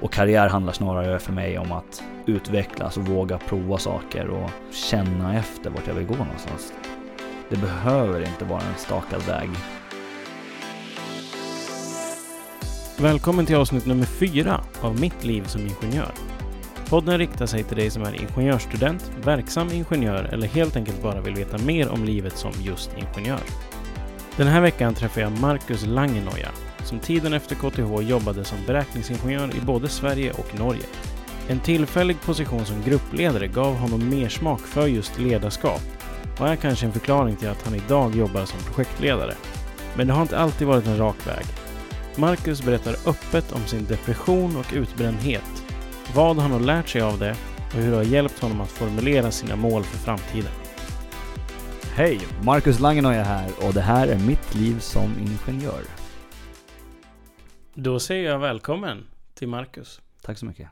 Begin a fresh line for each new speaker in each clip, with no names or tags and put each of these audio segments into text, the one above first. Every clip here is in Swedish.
Och karriär handlar snarare för mig om att utvecklas och våga prova saker och känna efter vart jag vill gå någonstans. Det behöver inte vara en stakad väg.
Välkommen till avsnitt nummer fyra av Mitt liv som ingenjör. Podden riktar sig till dig som är ingenjörsstudent, verksam ingenjör eller helt enkelt bara vill veta mer om livet som just ingenjör. Den här veckan träffar jag Marcus Langenoja, som tiden efter KTH jobbade som beräkningsingenjör i både Sverige och Norge. En tillfällig position som gruppledare gav honom mer smak för just ledarskap och är kanske en förklaring till att han idag jobbar som projektledare. Men det har inte alltid varit en rak väg. Marcus berättar öppet om sin depression och utbrändhet, vad han har lärt sig av det och hur det har hjälpt honom att formulera sina mål för framtiden.
Hej! Marcus Langenoja här och det här är mitt liv som ingenjör.
Då säger jag välkommen till Marcus.
Tack så mycket.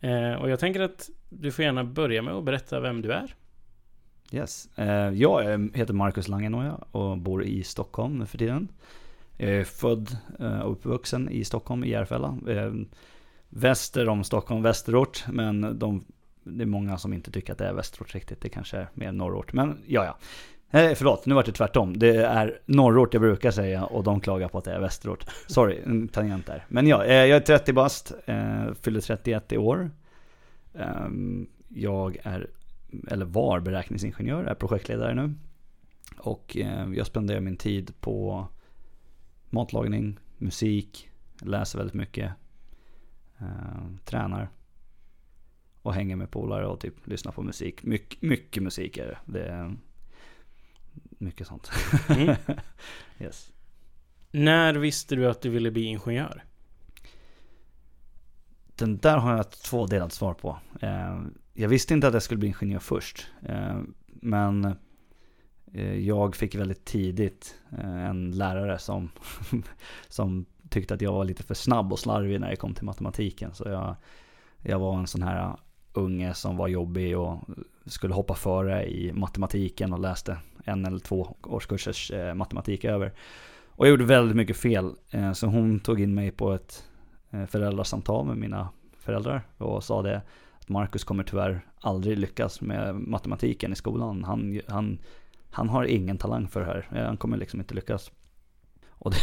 Eh, och jag tänker att du får gärna börja med att berätta vem du är.
Yes. Eh, jag heter Marcus Langenoja och bor i Stockholm nu för tiden. Jag är född eh, och uppvuxen i Stockholm, i Järfälla. Eh, väster om Stockholm, västerort. Men de, det är många som inte tycker att det är västerort riktigt. Det kanske är mer norrort. Men ja, ja. Nej förlåt, nu var det tvärtom. Det är norrort jag brukar säga och de klagar på att det är västerort. Sorry, en tangent där. Men ja, eh, jag är 30 bast, eh, fyller 31 i år. Ehm, jag är, eller var beräkningsingenjör, är projektledare nu. Och eh, jag spenderar min tid på matlagning, musik, läser väldigt mycket, tränar och hänger med polare och typ lyssnar på musik. My mycket musik är det mycket sånt.
Mm.
yes.
När visste du att du ville bli ingenjör?
Den där har jag ett tvådelat svar på. Eh, jag visste inte att jag skulle bli ingenjör först. Eh, men eh, jag fick väldigt tidigt en lärare som, som tyckte att jag var lite för snabb och slarvig när det kom till matematiken. Så jag, jag var en sån här unge som var jobbig och skulle hoppa före i matematiken och läste en eller två årskursers eh, matematik över. Och jag gjorde väldigt mycket fel. Eh, så hon tog in mig på ett eh, föräldrasamtal med mina föräldrar och sa det att Marcus kommer tyvärr aldrig lyckas med matematiken i skolan. Han, han, han har ingen talang för det här. Han kommer liksom inte lyckas. Och det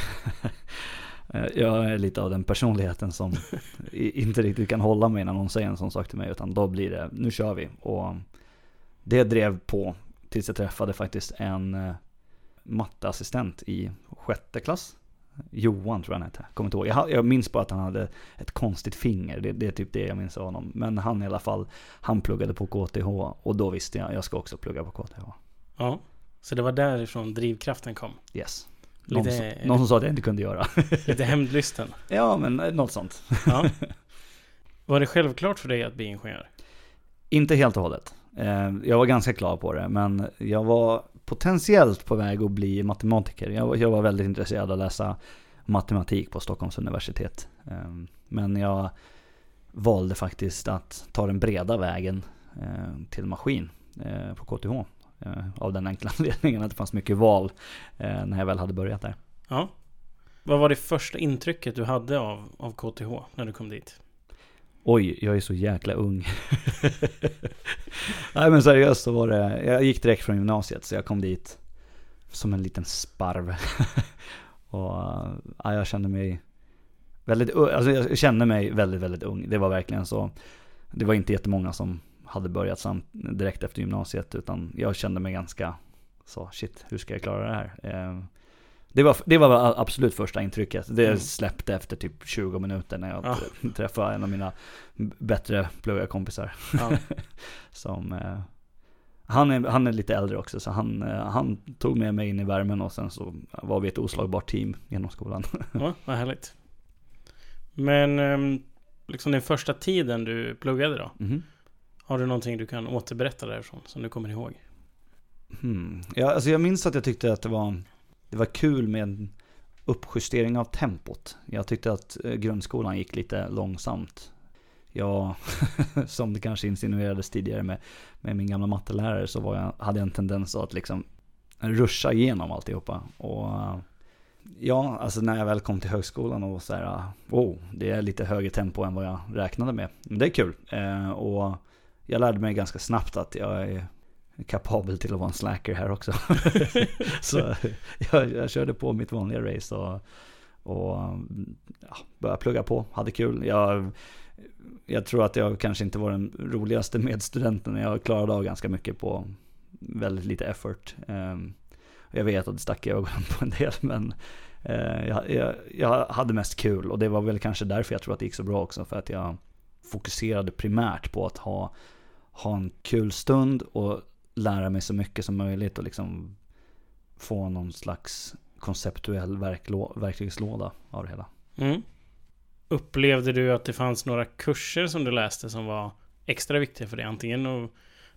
jag är lite av den personligheten som inte riktigt kan hålla mig när någon säger en sån sak till mig. Utan då blir det, nu kör vi. Och det drev på tills jag träffade faktiskt en matteassistent i sjätte klass. Johan tror jag han hette, kommer inte ihåg. Jag, jag minns bara att han hade ett konstigt finger, det, det, är typ det jag minns av honom. Men han i alla fall, han pluggade på KTH och då visste jag, jag ska också plugga på KTH.
Ja, så det var därifrån drivkraften kom?
Yes. Någon,
Lite,
som, någon som sa att jag inte kunde göra.
lite hämndlysten?
ja, men något sånt.
Ja. Var det självklart för dig att bli ingenjör?
Inte helt och hållet. Eh, jag var ganska klar på det, men jag var potentiellt på väg att bli matematiker. Jag, jag var väldigt intresserad av att läsa matematik på Stockholms universitet. Ehm, men jag valde faktiskt att ta den breda vägen eh, till maskin eh, på KTH. Av den enkla anledningen att det fanns mycket val när jag väl hade börjat där.
Ja. Vad var det första intrycket du hade av, av KTH när du kom dit?
Oj, jag är så jäkla ung. Nej men seriöst så var det, jag gick direkt från gymnasiet så jag kom dit som en liten sparv. och ja, jag kände mig väldigt, alltså jag kände mig väldigt, väldigt ung. Det var verkligen så. Det var inte jättemånga som hade börjat samt direkt efter gymnasiet utan jag kände mig ganska så shit, hur ska jag klara det här? Ehm, det var, det var absolut första intrycket. Det mm. släppte efter typ 20 minuter när jag ja. träffade en av mina bättre pluggarkompisar. Ja. Som, eh, han, är, han är lite äldre också så han, eh, han tog med mig in i värmen och sen så var vi ett oslagbart team genom skolan.
Ja, vad härligt. Men eh, liksom den första tiden du pluggade då? Mm. Har du någonting du kan återberätta därifrån som du kommer ihåg?
Hmm. Ja, alltså jag minns att jag tyckte att det var det var kul med en uppjustering av tempot. Jag tyckte att eh, grundskolan gick lite långsamt. Jag, som det kanske insinuerades tidigare med, med min gamla mattelärare, så var jag, hade jag en tendens att liksom ruscha igenom alltihopa. Och eh, Ja, alltså när jag väl kom till högskolan och så här, eh, wow, det är lite högre tempo än vad jag räknade med. Men det är kul. Och jag lärde mig ganska snabbt att jag är kapabel till att vara en slacker här också. så jag, jag, körde på mitt vanliga race och, och ja, började plugga på, hade kul. Jag, jag tror att jag kanske inte var den roligaste medstudenten. Jag klarade av ganska mycket på väldigt lite effort. Um, jag vet att det stack i ögonen på en del men eh, jag, jag, jag, hade mest kul och det var väl kanske därför jag tror att det gick så bra också. För att jag fokuserade primärt på att ha, ha en kul stund och lära mig så mycket som möjligt och liksom få någon slags konceptuell verktygslåda av det hela.
Mm. Upplevde du att det fanns några kurser som du läste som var extra viktiga för dig? Antingen och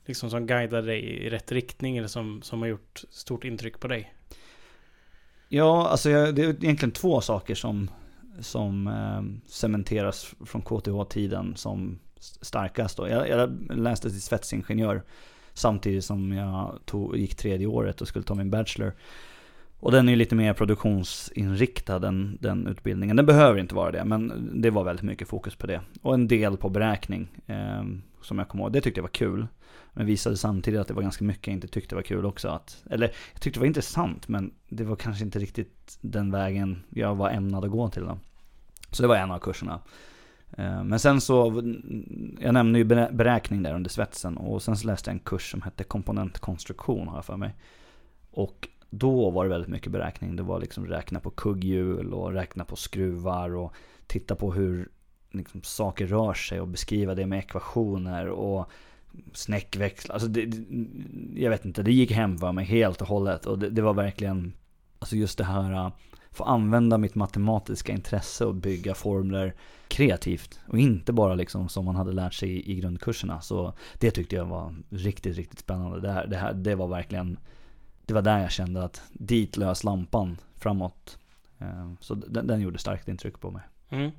liksom som guidade dig i rätt riktning eller som, som har gjort stort intryck på dig?
Ja, alltså jag, det är egentligen två saker som, som eh, cementeras från KTH-tiden som starkast. Då. Jag, jag läste till svetsingenjör samtidigt som jag tog, gick tredje året och skulle ta min bachelor. Och den är ju lite mer produktionsinriktad den, den utbildningen. Den behöver inte vara det, men det var väldigt mycket fokus på det. Och en del på beräkning, eh, som jag kommer ihåg. Det tyckte jag var kul. Men visade samtidigt att det var ganska mycket jag inte tyckte var kul också. Att, eller jag tyckte det var intressant men det var kanske inte riktigt den vägen jag var ämnad att gå till. Då. Så det var en av kurserna. Eh, men sen så, jag nämnde ju beräkning där under svetsen och sen så läste jag en kurs som hette komponentkonstruktion har jag för mig. Och då var det väldigt mycket beräkning. Det var liksom räkna på kugghjul och räkna på skruvar och titta på hur liksom, saker rör sig och beskriva det med ekvationer och snäckväxla. Alltså det, jag vet inte, det gick hem för mig helt och hållet. Och det, det var verkligen, alltså just det här, få använda mitt matematiska intresse och bygga formler kreativt. Och inte bara liksom som man hade lärt sig i, i grundkurserna. Så det tyckte jag var riktigt, riktigt spännande. Det, här, det, här, det var verkligen, det var där jag kände att dit lös lampan framåt. Äh, så den, den gjorde starkt intryck på mig. Mm.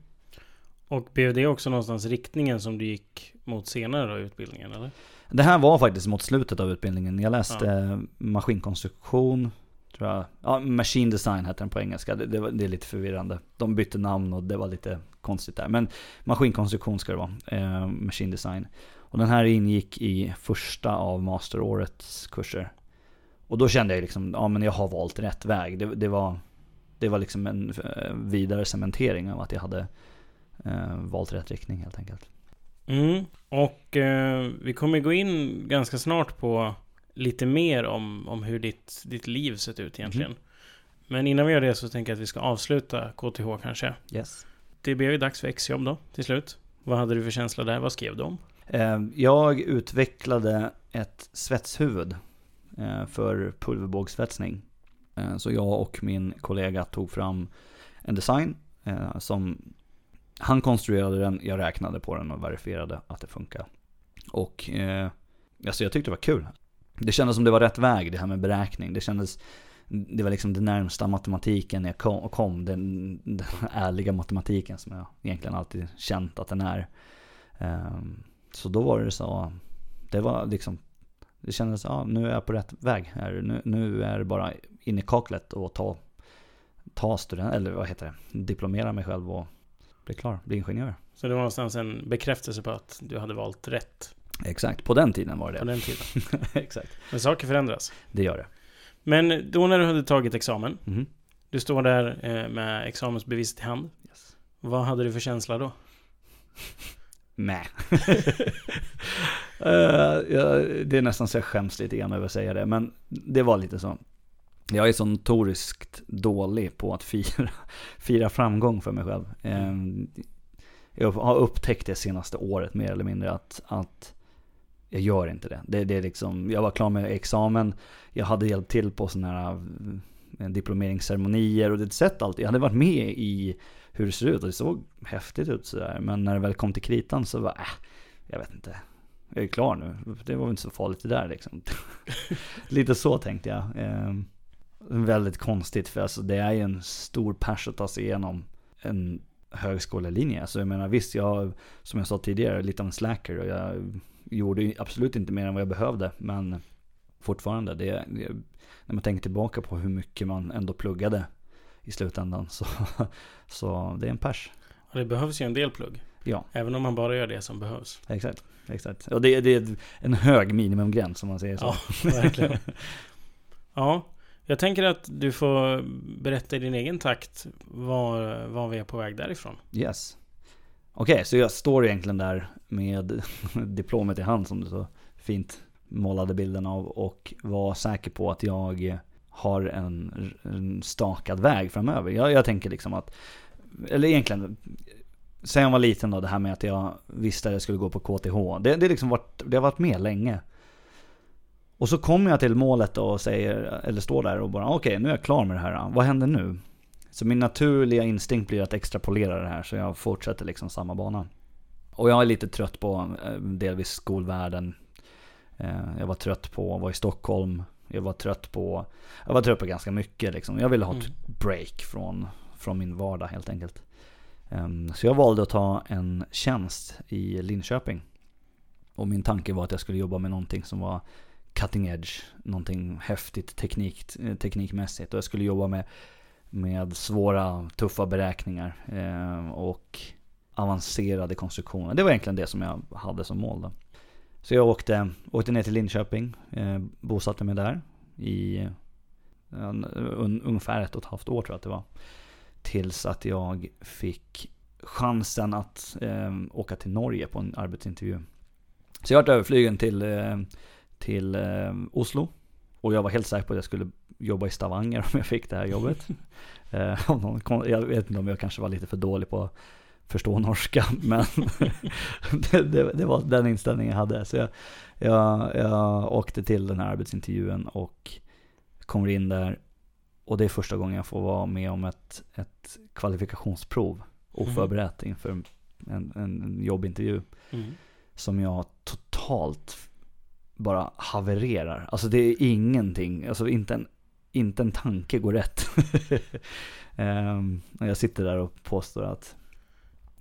Och blev det också någonstans riktningen som du gick mot senare då i utbildningen eller?
Det här var faktiskt mot slutet av utbildningen. Jag läste ja. maskinkonstruktion, tror jag. Ja, machine design heter den på engelska. Det, det, det, är lite förvirrande. De bytte namn och det var lite konstigt där. Men maskinkonstruktion ska det vara. Eh, machine design. Och den här ingick i första av masterårets kurser. Och då kände jag liksom, ja men jag har valt rätt väg. Det, det var, det var liksom en eh, vidare cementering av att jag hade eh, valt rätt riktning helt enkelt.
Mm. Och eh, vi kommer gå in ganska snart på lite mer om, om hur ditt, ditt liv sett ut egentligen. Mm. Men innan vi gör det så tänker jag att vi ska avsluta KTH kanske.
Yes.
Det blev ju dags för exjobb då, till slut. Vad hade du för känsla där? Vad skrev du om?
Eh, jag utvecklade ett svetshuvud eh, för pulverbågssvetsning. Eh, så jag och min kollega tog fram en design som han konstruerade den, jag räknade på den och verifierade att det funkar. Och eh, alltså jag tyckte det var kul. Det kändes som det var rätt väg det här med beräkning. Det kändes, det var liksom det närmsta matematiken jag kom, kom den, den ärliga matematiken som jag egentligen alltid känt att den är. Ehm, så då var det så, det var liksom, det kändes, ja nu är jag på rätt väg här. Nu, nu är det bara in i kaklet och ta, ta student, eller vad heter det, diplomera mig själv och bli klar, bli ingenjör.
Så det var någonstans en bekräftelse på att du hade valt rätt?
Exakt, på den tiden var det
På den tiden.
Exakt.
Men saker förändras.
Det gör det.
Men då när du hade tagit examen,
mm.
du står där eh, med examensbeviset i hand.
Yes.
Vad hade du för känsla då?
Mäh. uh, ja, det är nästan så jag skäms lite grann över att säga det, men det var lite så. Jag är så notoriskt dålig på att fira, fira framgång för mig själv. Mm. Jag har upptäckt det senaste året mer eller mindre att, att jag gör inte det. det, det är liksom, jag var klar med examen, jag hade hjälpt till på sådana här eh, diplomeringsceremonier och det sett allt. Jag hade varit med i hur det ser ut och det såg häftigt ut sådär. Men när det väl kom till kritan så var äh, jag vet inte. Jag är klar nu. Det var väl inte så farligt det där liksom. Lite så tänkte jag. Ehm, väldigt konstigt för alltså det är ju en stor pers att ta sig igenom en högskolelinje. Alltså jag menar visst, jag som jag sa tidigare, lite av en slacker och jag gjorde absolut inte mer än vad jag behövde. Men fortfarande, det, det, när man tänker tillbaka på hur mycket man ändå pluggade i slutändan. Så, så det är en pers.
Och det behövs ju en del plugg.
Ja.
Även om man bara gör det som behövs.
Exakt. exakt. Och det, det är en hög minimumgräns om man säger så.
Ja, verkligen. ja, jag tänker att du får berätta i din egen takt var, var vi är på väg därifrån.
Yes. Okej, okay, så jag står egentligen där med diplomet i hand som du så fint målade bilden av och var säker på att jag har en, en stakad väg framöver. Jag, jag tänker liksom att, eller egentligen, sen jag var liten då, det här med att jag visste att jag skulle gå på KTH. Det, det, liksom varit, det har varit med länge. Och så kommer jag till målet och säger, eller står där och bara okej, okay, nu är jag klar med det här. Vad händer nu? Så min naturliga instinkt blir att extrapolera det här, så jag fortsätter liksom samma bana. Och jag är lite trött på eh, delvis skolvärlden. Eh, jag var trött på att vara i Stockholm. Jag var trött på, jag var trött på ganska mycket liksom. Jag ville ha ett mm. break från, från min vardag helt enkelt. Ehm, så jag valde att ta en tjänst i Linköping. Och min tanke var att jag skulle jobba med någonting som var cutting edge, någonting häftigt teknik, teknikmässigt. Och jag skulle jobba med, med svåra, tuffa beräkningar eh, och avancerade konstruktioner. Det var egentligen det som jag hade som mål. Då. Så jag åkte, åkte ner till Linköping, eh, bosatte mig där i en, un, ungefär ett och ett halvt år tror jag att det var. Tills att jag fick chansen att eh, åka till Norge på en arbetsintervju. Så jag vart överflygen till, eh, till eh, Oslo. Och jag var helt säker på att jag skulle jobba i Stavanger om jag fick det här jobbet. Eh, jag vet inte om jag kanske var lite för dålig på att förstå norska. Men det, det, det, var den inställningen jag hade. Så jag, jag, jag åkte till den här arbetsintervjun och kommer in där. Och det är första gången jag får vara med om ett, ett kvalifikationsprov oförberett mm. inför en, en jobbintervju. Mm. Som jag totalt bara havererar. Alltså det är ingenting, alltså inte en, inte en tanke går rätt. um, jag sitter där och påstår att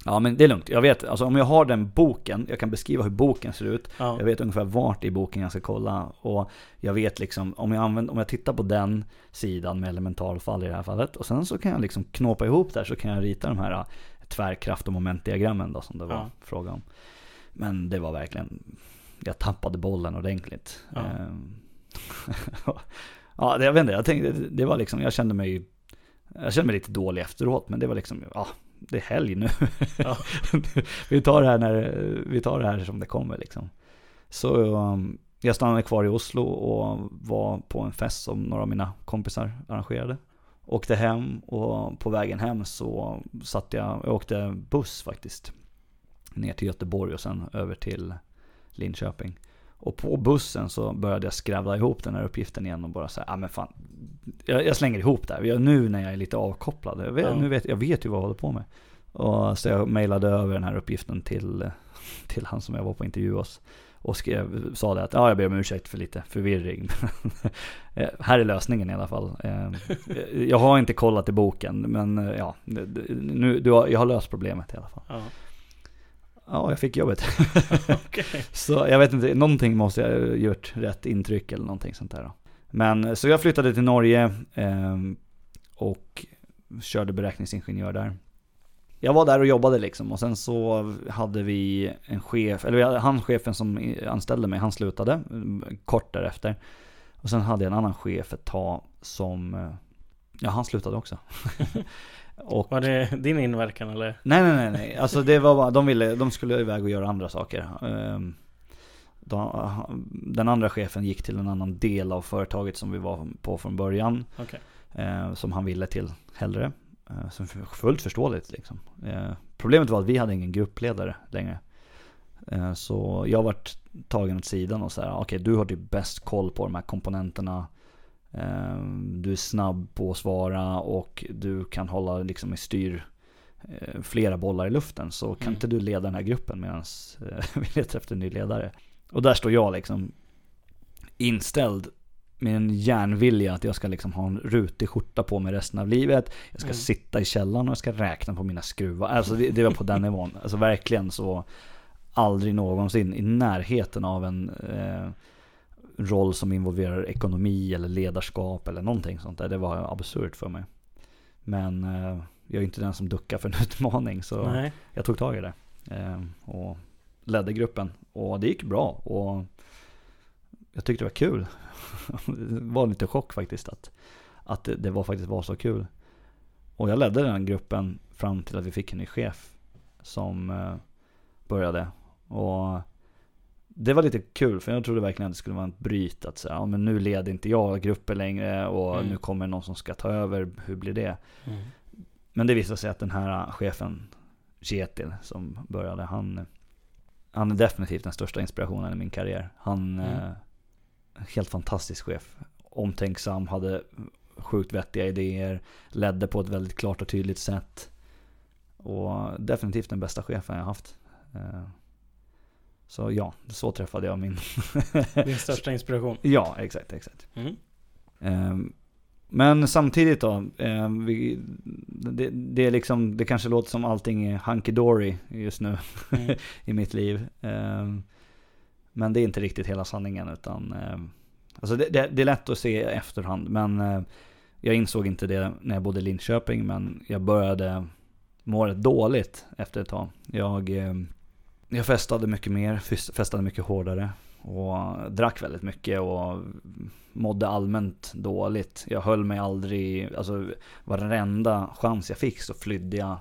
Ja men det är lugnt. Jag vet, alltså om jag har den boken, jag kan beskriva hur boken ser ut. Ja. Jag vet ungefär vart i boken jag ska kolla. Och jag vet liksom, om jag, använder, om jag tittar på den sidan med elementalfall i det här fallet. Och sen så kan jag liksom knåpa ihop där så kan jag rita de här äh, tvärkraft och momentdiagrammen då som det var ja. fråga om. Men det var verkligen, jag tappade bollen ordentligt. Ja, ehm, ja jag vet inte, jag tänkte, det var liksom, jag kände mig jag kände mig lite dålig efteråt, men det var liksom, ja, det är helg nu. Ja. vi, tar det här när, vi tar det här som det kommer liksom. Så um, jag stannade kvar i Oslo och var på en fest som några av mina kompisar arrangerade. Åkte hem och på vägen hem så satt jag, jag åkte buss faktiskt. Ner till Göteborg och sen över till Linköping. Och på bussen så började jag skrävla ihop den här uppgiften igen och bara säga, ja ah, men fan. Jag, jag, slänger ihop det här. Nu när jag är lite avkopplad. Jag vet, ja. nu vet, jag vet ju vad jag håller på med. Och så jag mejlade över den här uppgiften till, till han som jag var på intervju hos. Och skrev, sa det att ja, jag ber om ursäkt för lite förvirring. här är lösningen i alla fall. Ehm, jag har inte kollat i boken, men ja, nu, du har, jag har löst problemet i alla fall. Ja. Ja, jag fick jobbet. okay. Så jag vet inte, någonting måste jag ha gjort rätt intryck eller någonting sånt där. Då. Men så jag flyttade till Norge eh, och körde beräkningsingenjör där. Jag var där och jobbade liksom och sen så hade vi en chef, eller han chefen som anställde mig, han slutade kort därefter. Och sen hade jag en annan chef ett tag som, eh, ja han slutade också.
Och, var det din inverkan eller?
Nej nej nej, nej. alltså det var bara, de ville, de skulle iväg och göra andra saker. Ehm, den andra chefen gick till en annan del av företaget som vi var på från början. Okay. Ehm, som han ville till hellre. Ehm, som fullt förståeligt liksom. Problemet var att vi hade ingen gruppledare längre. Så jag vart tagen åt sidan och så här, okej okay, du har typ bäst koll på de här komponenterna. Ehm, du är snabb på att svara och du kan hålla liksom i styr eh, flera bollar i luften. Så kan mm. inte du leda den här gruppen medan eh, vi letar efter en ny ledare. Och där står jag liksom inställd med en järnvilja att jag ska liksom ha en rutig skjorta på mig resten av livet. Jag ska mm. sitta i källaren och jag ska räkna på mina skruvar. Alltså det, det var på den nivån. Alltså verkligen så aldrig någonsin i närheten av en eh, roll som involverar ekonomi eller ledarskap eller någonting sånt där. Det var absurt för mig. Men eh, jag är inte den som duckar för en utmaning så
Nej.
jag tog tag i det. Eh, och ledde gruppen. Och det gick bra. Och jag tyckte det var kul. det var lite chock faktiskt att, att det, det var faktiskt var så kul. Och jag ledde den gruppen fram till att vi fick en ny chef som eh, började. Och det var lite kul för jag trodde verkligen att det skulle vara ett bryt. Att säga, ja, men nu leder inte jag gruppen längre och
Mm.
nu kommer någon som ska ta över. Hur blir det?
Mm.
Men det visade sig att den här chefen, Kjetil, som började, han, han är definitivt den största inspirationen i min karriär. Han,
Mm.
eh, helt fantastisk chef. Omtänksam, hade sjukt vettiga idéer, ledde på ett väldigt klart och tydligt sätt. Och definitivt den bästa chefen jag haft. Eh, Så ja, så träffade jag min...
Din största inspiration.
ja, exakt, exakt.
Mm.
Ehm, Men samtidigt då, ehm, vi, det, det är liksom, det kanske låter som allting är hunky-dory just nu
Mm.
i mitt liv. Ehm, Men det är inte riktigt hela sanningen utan, alltså det, det, det är lätt att se i efterhand men eh, jag insåg inte det när jag bodde i Linköping men jag började må rätt dåligt efter ett tag. Jag, jag festade mycket mer, fest- festade mycket hårdare och drack väldigt mycket och mådde allmänt dåligt. Jag höll mig aldrig, alltså varenda chans jag fick så flydde jag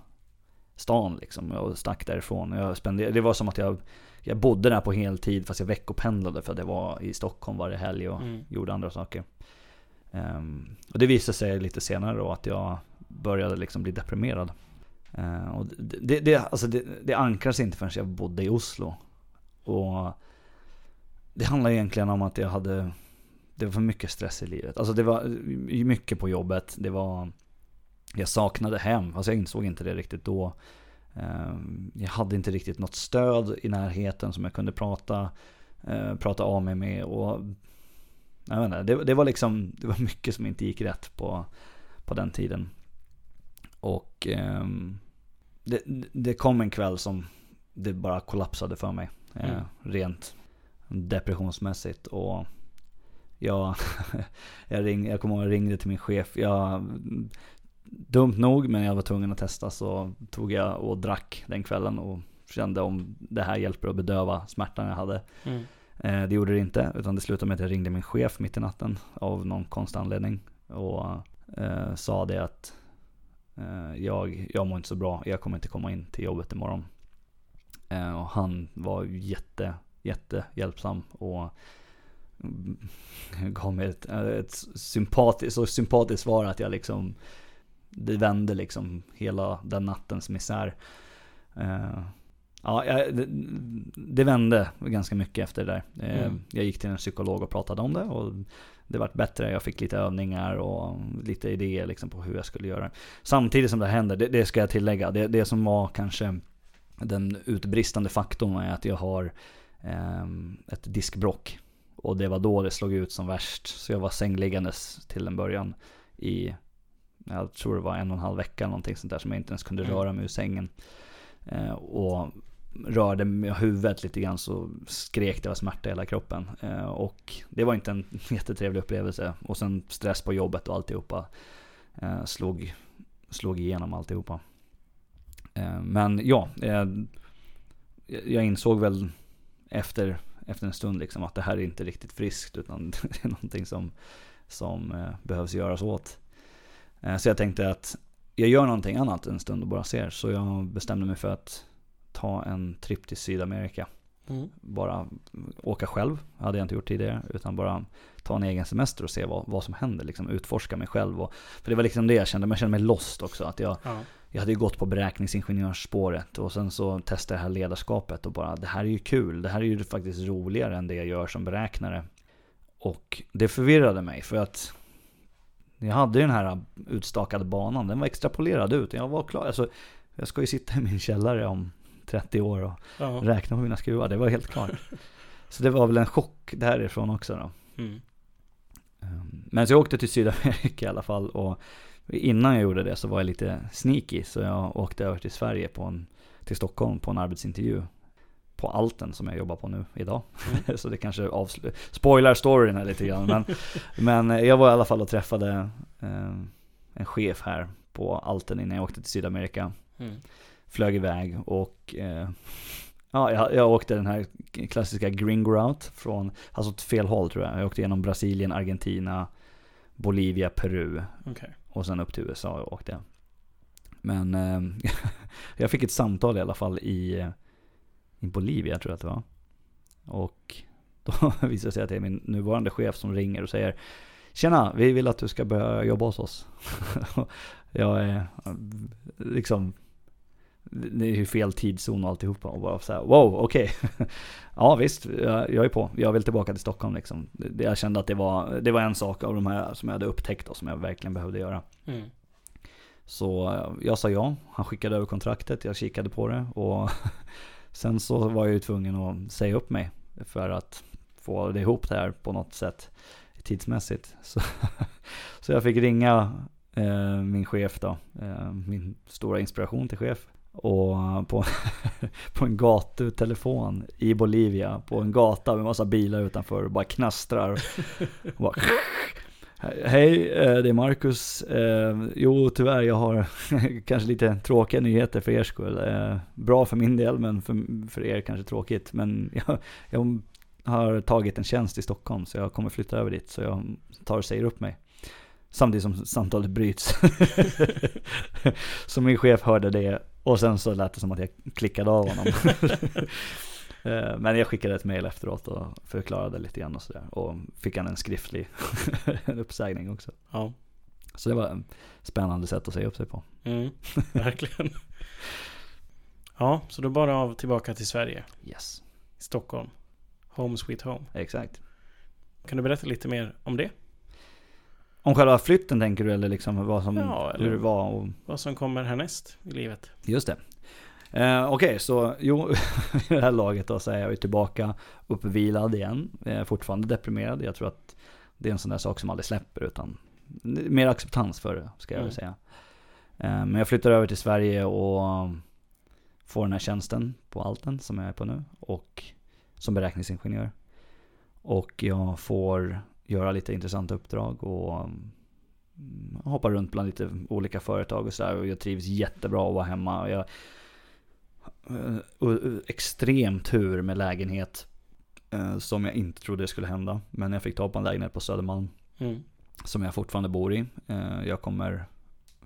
stan liksom och stack därifrån. Jag spenderade, det var som att jag, jag bodde där på heltid fast jag veckopendlade för att jag var i Stockholm varje helg och
Mm.
gjorde andra saker. Ehm, och det visade sig lite senare då att jag började liksom bli deprimerad. Eh, och det, det, alltså det, det ankras inte förrän jag bodde i Oslo. Och det handlar egentligen om att jag hade, det var för mycket stress i livet. Alltså det var mycket på jobbet. Det var, jag saknade hem. Alltså jag insåg inte det riktigt då. Eh, jag hade inte riktigt något stöd i närheten som jag kunde prata, eh, prata av mig med. Och jag vet inte, det, det var liksom, det var mycket som inte gick rätt på, på den tiden. Och ehm, det, det kom en kväll som det bara kollapsade för mig. eh,
Mm.
Rent depressionsmässigt. Och jag, jag, ring, jag kommer ihåg jag ringde till min chef. Jag, dumt nog, men jag var tvungen att testa så tog jag och drack den kvällen och kände om det här hjälper att bedöva smärtan jag hade.
Mm.
Eh, det gjorde det inte, utan det slutade med att jag ringde min chef mitt i natten av någon konstig anledning. Och eh, sa det att eh, jag, jag mår inte så bra, jag kommer inte komma in till jobbet imorgon. Eh, och han var jätte, jätte hjälpsam och gav mig ett, ett sympatiskt, så sympatiskt svar att jag liksom det vände liksom hela den nattens misär. Eh, ja, det, vände ganska mycket efter det där. Eh,
Mm.
Jag gick till en psykolog och pratade om det och det vart bättre. Jag fick lite övningar och lite idéer liksom på hur jag skulle göra. Samtidigt som det hände, det, det ska jag tillägga, det, det som var kanske den utbristande faktorn är att jag har ehm, ett diskbrock. Och det var då det slog ut som värst. Så jag var sängliggandes till en början i, jag tror det var en och en halv vecka någonting sånt där som jag inte ens kunde
Mm.
röra mig ur sängen. Eh, och rörde med huvudet lite grann så skrek det av smärta i hela kroppen. Eh, och det var inte en jättetrevlig upplevelse. Och sen stress på jobbet och alltihopa eh, slog, slog igenom alltihopa. Eh, men ja, eh, jag insåg väl efter, efter en stund liksom att det här är inte riktigt friskt utan det är någonting som, som eh, behövs göras åt. Eh, så jag tänkte att jag gör någonting annat en stund och bara ser. Så jag bestämde mig för att ta en tripp till Sydamerika.
Mm.
Bara åka själv, hade jag inte gjort tidigare. Utan bara ta en egen semester och se vad, vad som händer. Liksom utforska mig själv. Och, för det var liksom det jag kände, men jag kände mig lost också. Att jag,
Ja.
jag hade ju gått på beräkningsingenjörsspåret och sen så testade jag det här ledarskapet och bara det här är ju kul. Det här är ju faktiskt roligare än det jag gör som beräknare. Och det förvirrade mig för att jag hade ju den här utstakade banan. Den var extrapolerad ut. Jag var klar. Alltså, jag ska ju sitta i min källare om 30 år och
Ja.
räkna på mina skruvar. Det var helt klart. Så det var väl en chock därifrån också då.
Mm.
Ehm, Men så jag åkte till Sydamerika i alla fall och innan jag gjorde det så var jag lite sneaky så jag åkte över till Sverige på en, till Stockholm på en arbetsintervju. På Alten som jag jobbar på nu idag. så det kanske avslu- spoilar storyn här lite grann. Men, men jag var i alla fall och träffade eh, en chef här på Alten innan jag åkte till Sydamerika.
Mm.
Flög iväg och eh, ja, jag, jag åkte den här klassiska gringo route från, alltså åt fel håll tror jag. Jag åkte genom Brasilien, Argentina, Bolivia, Peru
Okej.
och sen upp till USA och åkte jag. Men eh, jag fick ett samtal i alla fall i, eh, i Bolivia tror jag att det var. Och då visade det sig att det är min nuvarande chef som ringer och säger Tjena, vi vill att du ska börja jobba hos oss. jag är liksom det är ju fel tidszon och alltihopa och bara så här, wow, okej. ja visst, jag, jag är på. Jag vill tillbaka till Stockholm liksom. Det- Jag kände att det var, det var en sak av de här som jag hade upptäckt och som jag verkligen behövde göra.
Mm.
Så jag sa ja, han skickade över kontraktet, jag kikade på det och sen så var jag ju tvungen att säga upp mig för att få det ihop det här på något sätt tidsmässigt. Så, så jag fick ringa eh, min chef då, eh, min stora inspiration till chef. Och på, på en gatutelefon i Bolivia, på en gata med massa bilar utanför och bara knastrar. Och bara, Hej, eh, det är Marcus. Eh, jo, tyvärr, jag har kanske lite tråkiga nyheter för er skull. Eh, bra för min del, men för, för er kanske tråkigt. Men jag, jag har tagit en tjänst i Stockholm, så jag kommer flytta över dit. Så jag tar och säger upp mig. Samtidigt som samtalet bryts. så min chef hörde det, och sen så lät det som att jag klickade av honom. Eh, Men jag skickade ett mail efteråt och förklarade lite grann och sådär. Och fick han en skriftlig en uppsägning också.
Ja.
Så det var ett spännande sätt att säga upp sig på.
Mm. Verkligen. Ja, så då bara av tillbaka till Sverige.
Yes,
Stockholm. Home sweet home.
exakt.
Kan du berätta lite mer om det?
Om själva flytten tänker du eller liksom vad som,
Ja,
hur det var? Och,
Vad som kommer härnäst i livet?
just det. Eh, Okej, så jo, i det här laget då så är jag ju tillbaka uppvilad igen. Jag är fortfarande deprimerad. Jag tror att det är en sån där sak som aldrig släpper utan mer acceptans för det ska jag
Mm.
säga. Eh, men jag flyttar över till Sverige och får den här tjänsten på Alten som jag är på nu och som beräkningsingenjör. Och jag får göra lite intressanta uppdrag och mm, hoppa runt bland lite olika företag och sådär. Och jag trivs jättebra att vara hemma. Och Jag, eh, eh, extrem tur med lägenhet eh, som jag inte trodde skulle hända. Men jag fick ta på en lägenhet på Södermalm
Mm.
som jag fortfarande bor i. Jag kommer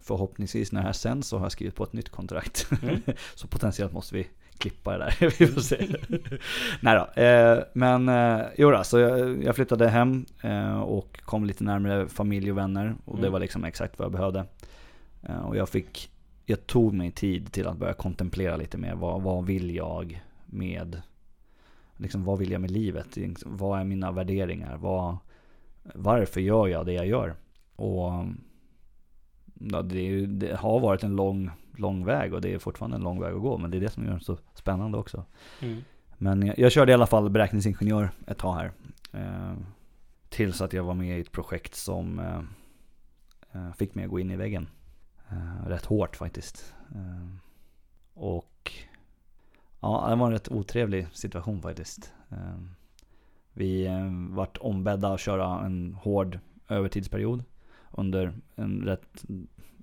förhoppningsvis när det här sänds så har jag skrivit på ett nytt kontrakt.
Mm.
så potentiellt måste vi klippa det där. vi får se. Nej då. Eh, Men eh, jo då, så jag, jag flyttade hem eh, och kom lite närmare familj och vänner. Och det
Mm.
var liksom exakt vad jag behövde. Eh, Och jag fick, jag tog mig tid till att börja kontemplera lite mer. Vad, vad vill jag med, liksom vad vill jag med livet? Vad är mina värderingar? Vad, varför gör jag det jag gör? Och ja, det, det har varit en lång, lång väg och det är fortfarande en lång väg att gå. Men det är det som gör det så spännande också.
Mm.
Men jag, jag körde i alla fall beräkningsingenjör ett tag här. Eh, tills att jag var med i ett projekt som eh, eh, fick mig att gå in i väggen. Eh, rätt hårt faktiskt. Eh, och ja, det var en rätt otrevlig situation faktiskt. Eh, vi eh, vart ombedda att köra en hård övertidsperiod under en rätt,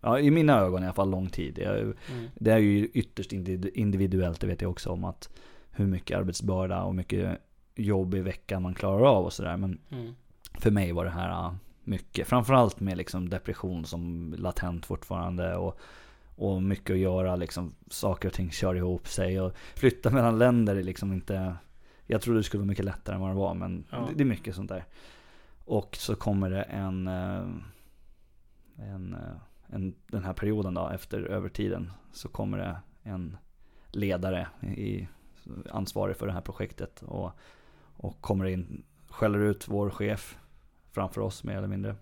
ja i mina ögon i alla fall lång tid. Jag,
Mm.
det är ju ytterst indi- individuellt, det vet jag också om att hur mycket arbetsbörda och mycket jobb i veckan man klarar av och sådär. Men
Mm.
för mig var det här mycket. Framförallt med liksom depression som latent fortfarande och, och mycket att göra. Liksom, saker och ting kör ihop sig och flytta mellan länder är liksom inte... Jag trodde det skulle vara mycket lättare än vad det var men
Ja.
det, det är mycket sånt där. Och så kommer det en, eh, en, eh, en den här perioden då efter övertiden så kommer det en ledare i, ansvarig för det här projektet och, och kommer in, skäller ut vår chef framför oss mer eller mindre.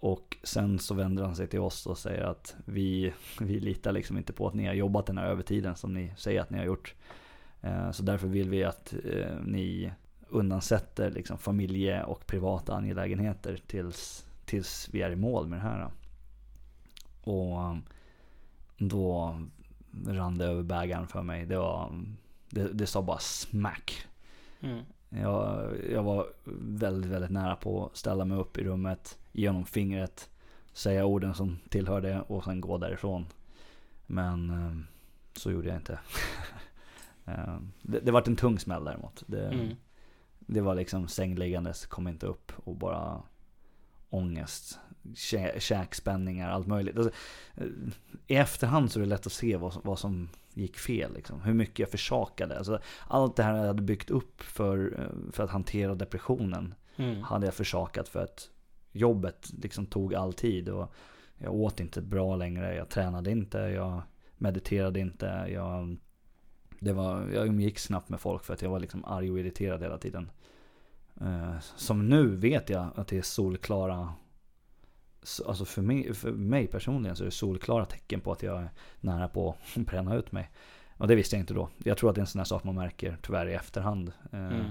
Och sen så vänder han sig till oss och säger att vi, vi litar liksom inte på att ni har jobbat den här övertiden som ni säger att ni har gjort. Eh, så därför vill vi att eh, ni undansätter liksom familje och privata angelägenheter tills, tills vi är i mål med det här. Och um, då rann det över bägaren för mig. Det, var, det, det sa bara smack.
Mm.
Jag, jag var väldigt, väldigt nära på att ställa mig upp i rummet, ge honom fingret, säga orden som tillhör det och sen gå därifrån. Men eh, så gjorde jag inte. Det, det var en tung smäll däremot. Det,
Mm.
det var liksom sängliggandes, kom inte upp och bara ångest, kä- käkspänningar, allt möjligt. Alltså, eh, I efterhand så är det lätt att se vad som, vad som gick fel. Liksom. Hur mycket jag försakade. Alltså, allt det här jag hade byggt upp för, eh, för att hantera depressionen
Mm.
hade jag försakat för att jobbet liksom tog all tid. Och jag åt inte bra längre, jag tränade inte, jag mediterade inte. Jag, det var, jag umgicks snabbt med folk för att jag var liksom arg och irriterad hela tiden. Eh, Som nu vet jag att det är solklara så- Alltså för mig, för mig personligen så är det solklara tecken på att jag är nära på att bränna ut mig. Och det visste jag inte då. Jag tror att det är en sån här sak man märker tyvärr i efterhand. Eh,
Mm.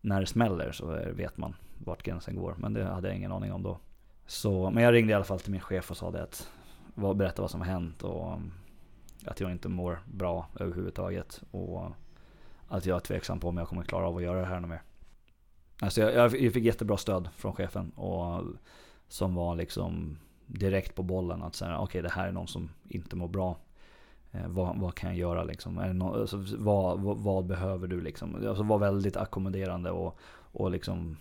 När det smäller så vet man vart gränsen går. Men det hade jag ingen aning om då. Så, men jag ringde i alla fall till min chef och sa det att vad, berätta vad som har hänt och um, att jag inte mår bra överhuvudtaget. Och att jag är tveksam på om jag kommer klara av att göra det här något mer. Alltså jag, jag fick jättebra stöd från chefen och som var liksom direkt på bollen att säga okej det här är någon som inte mår bra. Eh, vad, vad kan jag göra liksom? Är nå- alltså, vad, vad, vad behöver du liksom? Alltså var väldigt ackommoderande och, och liksom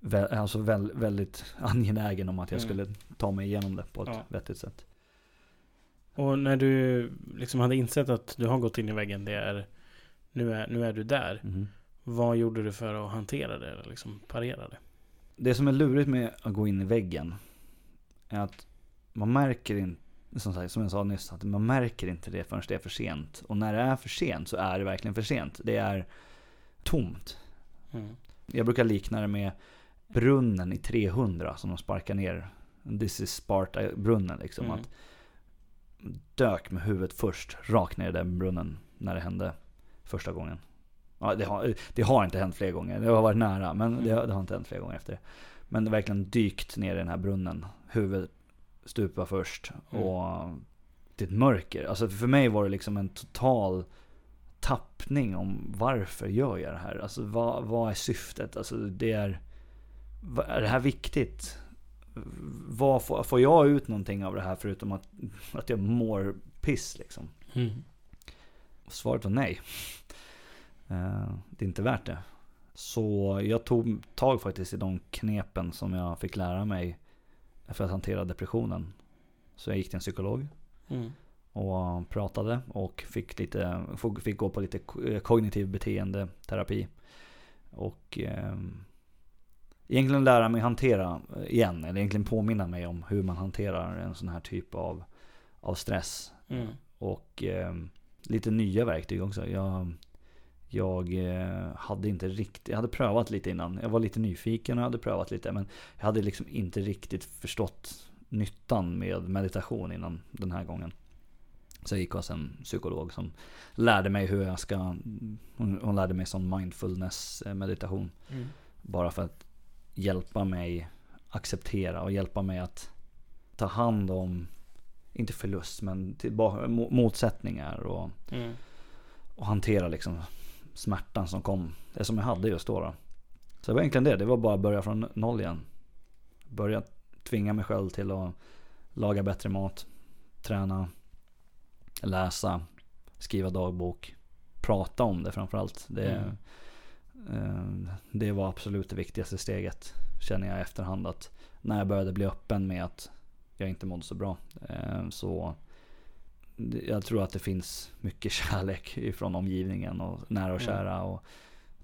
vä, alltså väl, väldigt angelägen om att jag
Mm.
skulle ta mig igenom det på ett
Ja.
vettigt sätt.
Och när du liksom hade insett att du har gått in i väggen, det är nu är, nu är du där.
Mhm.
Vad gjorde du för att hantera det? Eller liksom parera det?
Det som är lurigt med att gå in i väggen är att man märker inte, som, sagt, som jag sa nyss, att man märker inte det förrän det är för sent. Och när det är för sent så är det verkligen för sent. Det är tomt.
Mm.
Jag brukar likna det med brunnen i 300 som de sparkar ner. This is Sparta-brunnen liksom.
Mm.
Att dök med huvudet först rakt ner i den brunnen när det hände första gången. Ja, det, har, det har inte hänt fler gånger. Det har varit nära men det, har- det har inte hänt fler gånger efter det. Men det har verkligen dykt ner i den här brunnen. Huvudet stupar först.
Mm.
Och det är ett mörker. Alltså för mig var det liksom en total tappning om varför gör jag det här? Alltså vad, vad är syftet? Alltså det är... Är det här viktigt? Vad får, får jag ut någonting av det här förutom att, att jag mår piss liksom?
Mm.
Svaret var nej. Eh, Det är inte värt det. Så jag tog tag faktiskt i de knepen som jag fick lära mig för att hantera depressionen. Så jag gick till en psykolog
Mm.
och pratade och fick, lite, fick gå på lite kognitiv beteendeterapi. Och eh, egentligen lära mig hantera igen, eller egentligen påminna mig om hur man hanterar en sån här typ av, av stress.
Mm.
Och eh, lite nya verktyg också. Jag, jag eh, hade inte riktigt, jag hade prövat lite innan. Jag var lite nyfiken och hade prövat lite. Men jag hade liksom inte riktigt förstått nyttan med meditation innan den här gången. Så jag gick hos en psykolog som lärde mig hur jag ska, hon, hon lärde mig sån mindfulness eh, meditation.
Mm.
Bara för att hjälpa mig acceptera och hjälpa mig att ta hand om, inte förlust, men tillbaka, mo- motsättningar och,
Mm.
och hantera liksom smärtan som kom. Det som jag hade just då. då. Så det var egentligen det, det var bara att börja från noll igen. Börja tvinga mig själv till att laga bättre mat, träna, läsa, skriva dagbok, prata om det framförallt. Det,
Mm.
eh, det var absolut det viktigaste steget känner jag i efterhand. Att när jag började bli öppen med att jag inte mådde så bra. eh, Så jag tror att det finns mycket kärlek ifrån omgivningen och nära och
Mm.
kära. Och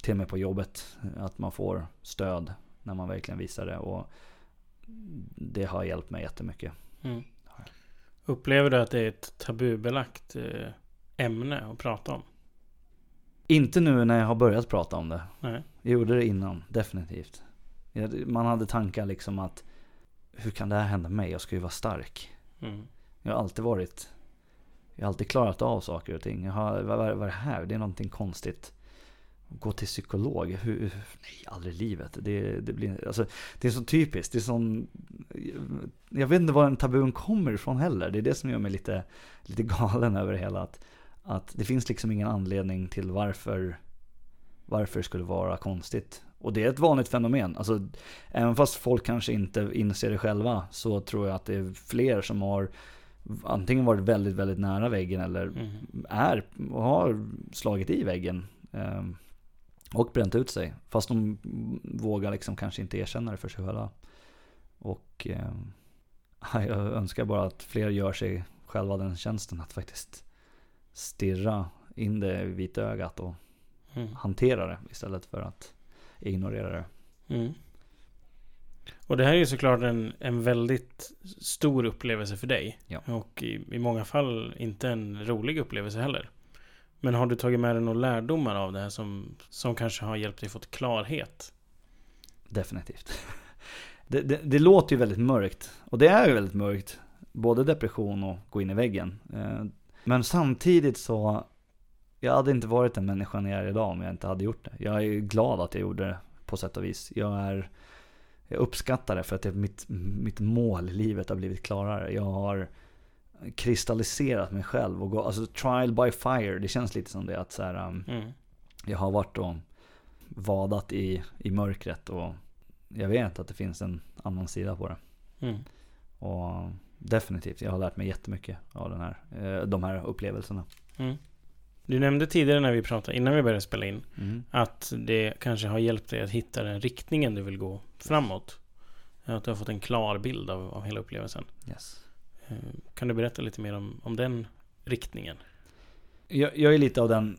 till och med på jobbet. Att man får stöd när man verkligen visar det. Och det har hjälpt mig jättemycket.
Mm. Upplever du att det är ett tabubelagt eh, ämne att prata om?
Inte nu när jag har börjat prata om det.
Nej.
Jag gjorde det innan, definitivt. Man hade tankar liksom att hur kan det här hända mig? Jag ska ju vara stark.
Mm.
Jag har alltid varit jag har alltid klarat av saker och ting. Jag har, vad, vad vad är det här? Det är någonting konstigt. Gå till psykolog? Hur, nej, aldrig i livet. Det, det, blir, alltså, det är så typiskt. Det är sån, jag vet inte var den tabun kommer ifrån heller. Det är det som gör mig lite, lite galen över det hela. Att, att det finns liksom ingen anledning till varför, varför det skulle vara konstigt Och det är ett vanligt fenomen. Alltså, även fast folk kanske inte inser det själva så tror jag att det är fler som har antingen varit väldigt, väldigt nära väggen eller
Mm.
är och har slagit i väggen. Eh, och bränt ut sig. Fast de vågar liksom kanske inte erkänna det för sig själva. Och eh, jag önskar bara att fler gör sig själva den tjänsten att faktiskt stirra in det i vitögat och
Mm.
hantera det istället för att ignorera det.
Mm. Och det här är ju såklart en, en väldigt stor upplevelse för dig.
Ja.
Och i, i många fall inte en rolig upplevelse heller. Men har du tagit med dig några lärdomar av det här som, som kanske har hjälpt dig fått klarhet?
Definitivt. Det, det, det låter ju väldigt mörkt. Och det är ju väldigt mörkt. Både depression och gå in i väggen. Eh, Men samtidigt så, jag hade inte varit den människan jag är idag om jag inte hade gjort det. Jag är glad att jag gjorde det på sätt och vis. Jag, är, jag uppskattar det för att det, mitt, mitt mål i livet har blivit klarare. Jag har kristalliserat mig själv och gå, alltså trial by fire, det känns lite som det att så här, um,
Mm.
jag har varit och vadat i, i mörkret och jag vet att det finns en annan sida på det.
Mm.
Och definitivt, jag har lärt mig jättemycket av den här, eh, de här upplevelserna.
Mm. Du nämnde tidigare när vi pratade, innan vi började spela in,
Mm.
att det kanske har hjälpt dig att hitta den riktningen du vill gå framåt. Att du har fått en klar bild av, av hela upplevelsen.
Yes.
Eh, Kan du berätta lite mer om, om den riktningen?
Jag, jag är lite av den,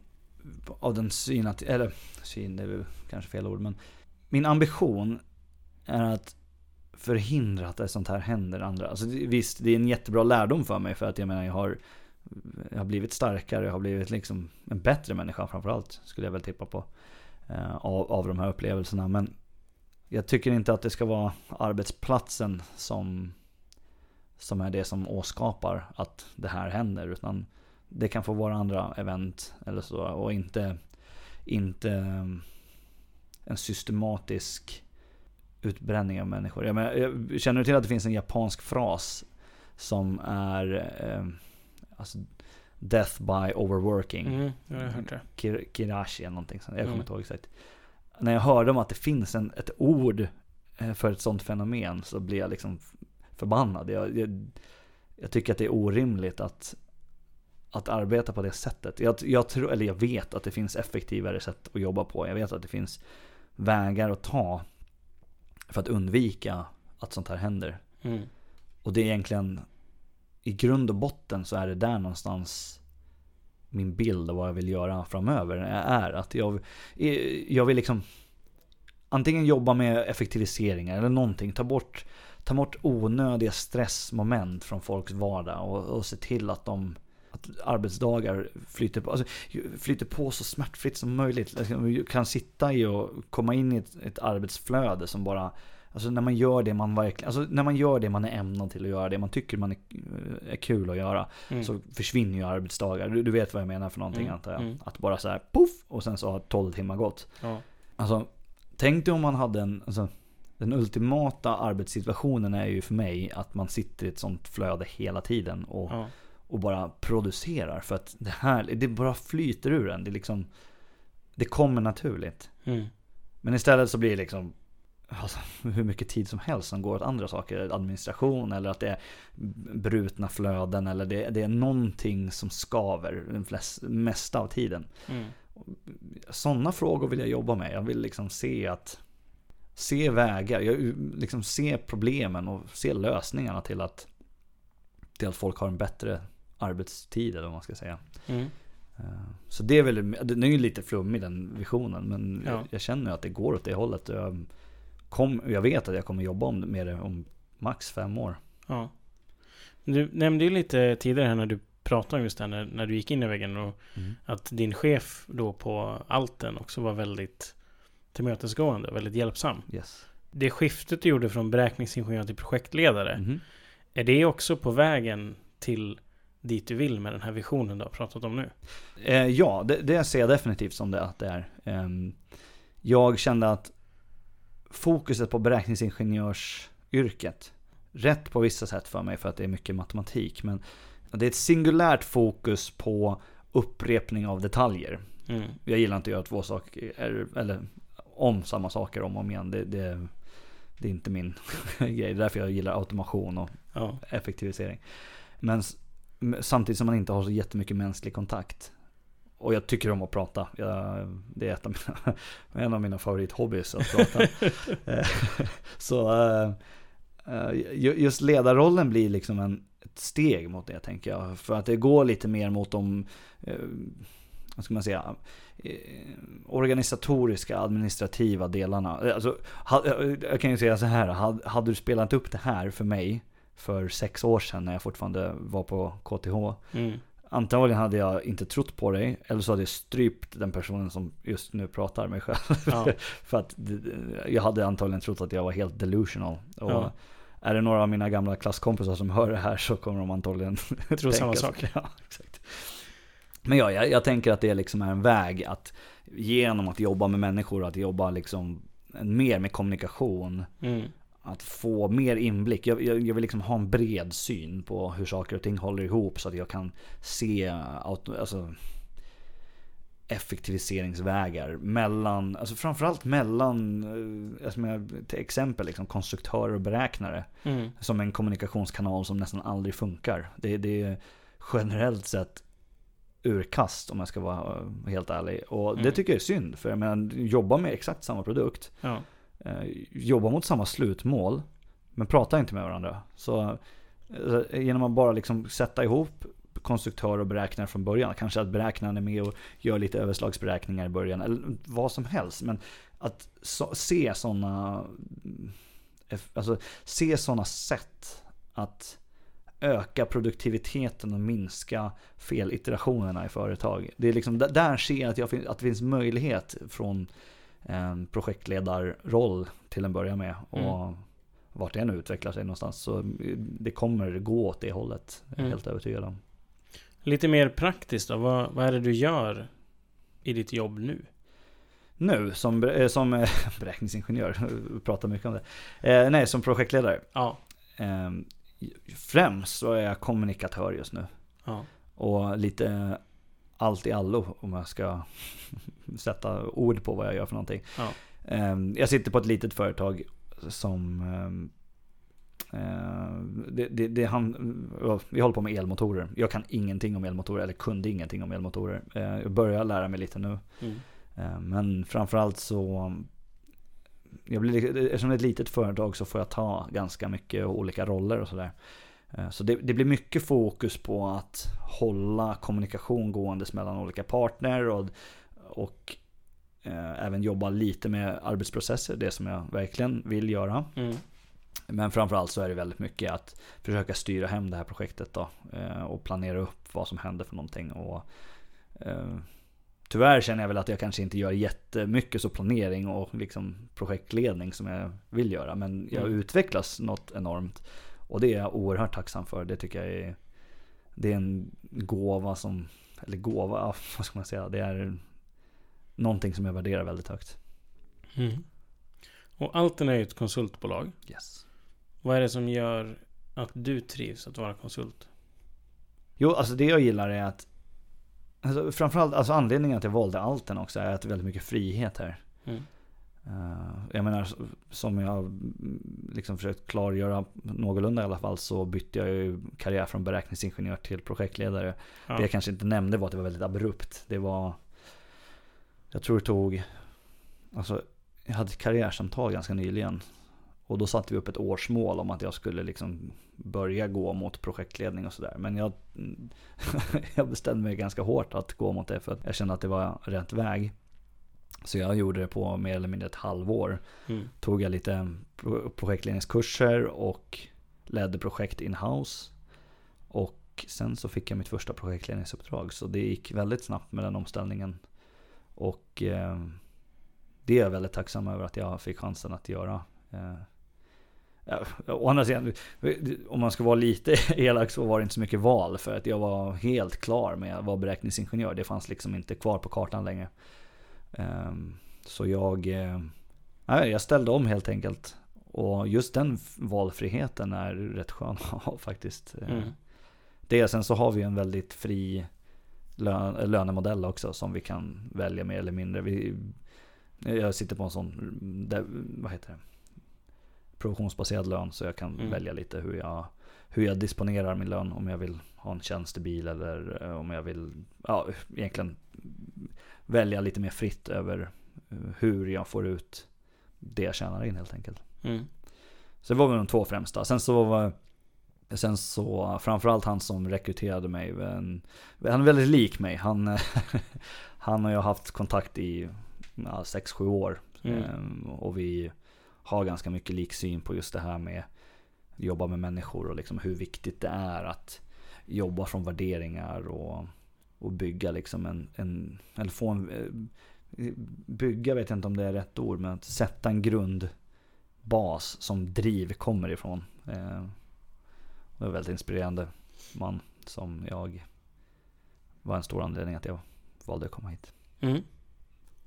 av den syn att, eller syn, det är kanske fel ord, men min ambition är att förhindra att det sånt här händer andra. Alltså visst, det är en jättebra lärdom för mig för att jag menar jag har, jag har blivit starkare, jag har blivit liksom en bättre människa framförallt, skulle jag väl tippa på. eh, Av, av de här upplevelserna. Men jag tycker inte att det ska vara arbetsplatsen som, som är det som åskapar att det här händer. Utan det kan få vara andra event eller så och inte, inte eh, en systematisk utbränning av människor. Jag, menar, jag eh, känner du till att det finns en japansk fras som är eh, alltså, Death by overworking.
Mm, jag har hört det.
Kir- Kirashi eller någonting sånt. Jag kommer
Mm.
inte ihåg exakt. När jag hörde om att det finns en, ett ord eh, för ett sånt fenomen så blir jag liksom förbannad. Jag, jag, jag tycker att det är orimligt att, att arbeta på det sättet. Jag, jag, tror, eller jag vet att det finns effektivare sätt att jobba på. Jag vet att det finns vägar att ta för att undvika att sånt här händer.
Mm.
Och det är egentligen i grund och botten så är det där någonstans min bild av vad jag vill göra framöver är att jag, jag vill liksom antingen jobba med effektiviseringar eller någonting. Ta bort, ta bort onödiga stressmoment från folks vardag och, och se till att de att arbetsdagar flyter på, alltså, flyter på så smärtfritt som möjligt. Liksom, vi kan sitta i och komma in i ett, ett arbetsflöde som bara Alltså när man gör det man verkligen, alltså när man gör det man är ämnad till att göra, det man tycker man är, är kul att göra,
Mm.
så försvinner ju arbetsdagar. Du, du vet vad jag menar för någonting
Mm,
antar jag.
mm.
Att bara så här poff och sen så har 12 timmar gått.
Ja.
Alltså, tänk dig om man hade en, alltså, den ultimata arbetssituationen är ju för mig att man sitter i ett sånt flöde hela tiden och,
Ja.
och bara producerar. För att det här, det bara flyter ur en. Det liksom, det kommer naturligt.
Mm.
Men istället så blir det liksom alltså, hur mycket tid som helst som går åt andra saker. Administration eller att det är brutna flöden eller det, det är någonting som skaver den flest, mesta av tiden.
Mm.
Sådana frågor vill jag jobba med. Jag vill liksom se att se vägar, jag liksom se problemen och se lösningarna till att, till att folk har en bättre arbetstid eller vad man ska säga.
Mm.
Eh, Så det är väl, den är ju lite flummig den visionen men
Ja.
jag, jag känner att det går åt det hållet. Jag, kom, jag vet att jag kommer jobba med det om max fem år.
Ja. Du nämnde ju lite tidigare här när du pratade om just det här när, när du gick in i väggen och att din chef då på Alten också var väldigt tillmötesgående, väldigt hjälpsam.
Yes.
Det skiftet du gjorde från beräkningsingenjör till projektledare,
Mhm.
är det också på vägen till dit du vill med den här visionen du har pratat om nu?
Eh, ja, det, det ser jag definitivt som det att det är. Ehm, jag kände att fokuset på beräkningsingenjörsyrket, rätt på vissa sätt för mig för att det är mycket matematik, men det är ett singulärt fokus på upprepning av detaljer.
Mm.
Jag gillar inte att göra två saker, eller om samma saker om och om igen. Det, det, det är inte min grej. Det är därför jag gillar automation och
Ja.
effektivisering. Men samtidigt som man inte har så jättemycket mänsklig kontakt. Och jag tycker om att prata. Jag, det är ett av mina, en av mina favorithobbys att prata. Så eh, eh, ju- just ledarrollen blir liksom en, ett steg mot det tänker jag. För att det går lite mer mot de, eh, vad ska man säga, organisatoriska, administrativa delarna. Alltså, jag kan ju säga så här, hade du spelat upp det här för mig för sex år sedan när jag fortfarande var på KTH.
Mm.
Antagligen hade jag inte trott på dig, eller så hade jag strypt den personen som just nu pratar med mig själv.
Ja.
för att jag hade antagligen trott att jag var helt delusional. Och
Ja.
är det några av mina gamla klasskompisar som hör det här så kommer de antagligen
Tror samma sak.
Ja, exakt. Men ja, jag, jag tänker att det liksom är en väg att genom att jobba med människor, att jobba liksom mer med kommunikation,
Mm.
Att få mer inblick. Jag, jag, jag vill liksom ha en bred syn på hur saker och ting håller ihop så att jag kan se auto, alltså, effektiviseringsvägar mellan, alltså framförallt mellan, eh, alltså med, till exempel liksom konstruktörer och beräknare.
Mm.
Som en kommunikationskanal som nästan aldrig funkar. Det, det är generellt sett urkast om jag ska vara helt ärlig. Och det
Mm.
tycker jag är synd. För jag menar, jobba med exakt samma produkt
Ja
eh, jobba mot samma slutmål, men prata inte med varandra. Så eh, genom att bara liksom sätta ihop konstruktör och beräknare från början, kanske att beräknaren är med och gör lite överslagsberäkningar i början, eller vad som helst. Men att så, se sådana eh, alltså, se såna sätt att öka produktiviteten och minska feliterationerna i företag. Det är liksom, där- ser jag att, jag, att det finns möjlighet från en projektledarroll till en början med. Och
Mm.
vart det nu utvecklar sig någonstans. Så det kommer gå åt det hållet. Jag är
Mm.
helt övertygad om.
Lite mer praktiskt då. Vad, vad är det du gör i ditt jobb nu?
Nu som, eh, som eh, beräkningsingenjör, vi pratar mycket om det. Eh, nej, som projektledare.
Ja.
Eh, främst så är jag kommunikatör just nu.
Ja.
Och lite allt i allo om jag ska sätta ord på vad jag gör för någonting.
Ja.
Ehm, Jag sitter på ett litet företag som ehm, eh, det, det, det han, vi håller på med elmotorer. Jag kan ingenting om elmotorer, eller kunde ingenting om elmotorer. Jag börjar lära mig lite nu.
Mm.
Men framförallt så jag blir, Eftersom det är ett litet företag så får jag ta ganska mycket olika roller och sådär. Eh, Så det, det blir mycket fokus på att hålla kommunikation gåendes mellan olika partner och, och eh, även jobba lite med arbetsprocesser, det som jag verkligen vill göra.
Mm.
Men framförallt så är det väldigt mycket att försöka styra hem det här projektet då. eh, Och planera upp vad som händer för någonting. Och, eh, tyvärr känner jag väl att jag kanske inte gör jättemycket så planering och liksom projektledning som jag vill göra. Men jag
Mm.
utvecklas något enormt. Och det är jag oerhört tacksam för. Det tycker jag är, det är en gåva som, eller gåva, vad ska man säga. Det är någonting som jag värderar väldigt högt.
Mm. Och Alten är ju ett konsultbolag.
Yes.
Vad är det som gör att du trivs att vara konsult?
Jo, alltså det jag gillar är att alltså framförallt, alltså anledningen att jag valde Alten också är att det är väldigt mycket frihet här.
Mm.
Eh, jag menar, som jag mm, liksom försökt klargöra någorlunda i alla fall så bytte jag ju karriär från beräkningsingenjör till projektledare.
Ja.
Det jag kanske inte nämnde var att det var väldigt abrupt. Det var, jag tror det tog, alltså jag hade ett karriärsamtal ganska nyligen. Och då satte vi upp ett årsmål om att jag skulle liksom börja gå mot projektledning och sådär. Men jag, jag bestämde mig ganska hårt att gå mot det för att jag kände att det var rätt väg. Så jag gjorde det på mer eller mindre ett halvår.
Mm.
Tog jag lite pro- projektledningskurser och ledde projekt in-house. Och sen så fick jag mitt första projektledningsuppdrag. Så det gick väldigt snabbt med den omställningen. Och eh, det är jag väldigt tacksam över att jag fick chansen att göra. Eh, ja, å andra sidan, om man ska vara lite elak så var det inte så mycket val. För att jag var helt klar med att vara beräkningsingenjör. Det fanns liksom inte kvar på kartan längre. Ehm, Så jag, eh, jag ställde om helt enkelt. Och just den valfriheten är rätt skön att ha faktiskt. Eh,
Mm.
Det, sen så har vi en väldigt fri lön, lönemodell också som vi kan välja mer eller mindre. Vi, Jag sitter på en sån, där, vad heter det? Provisionsbaserad lön så jag kan
Mm.
välja lite hur jag, hur jag disponerar min lön. Om jag vill ha en tjänstebil eller eh, om jag vill, ja egentligen välja lite mer fritt över eh, hur jag får ut det jag tjänar in helt enkelt.
Mm.
Så det var väl de två främsta. Sen så var Sen så framförallt han som rekryterade mig. En, han är väldigt lik mig. Han, han och jag har haft kontakt i 6-7 år.
Mm.
Ehm, och vi har ganska mycket lik syn på just det här med jobba med människor och liksom hur viktigt det är att jobba från värderingar och, och bygga liksom en, en eller få en, eh, bygga vet jag inte om det är rätt ord, men att sätta en grundbas som driv kommer ifrån. Eh, Det var väldigt inspirerande man som jag var en stor anledning att jag valde att komma hit.
Mm.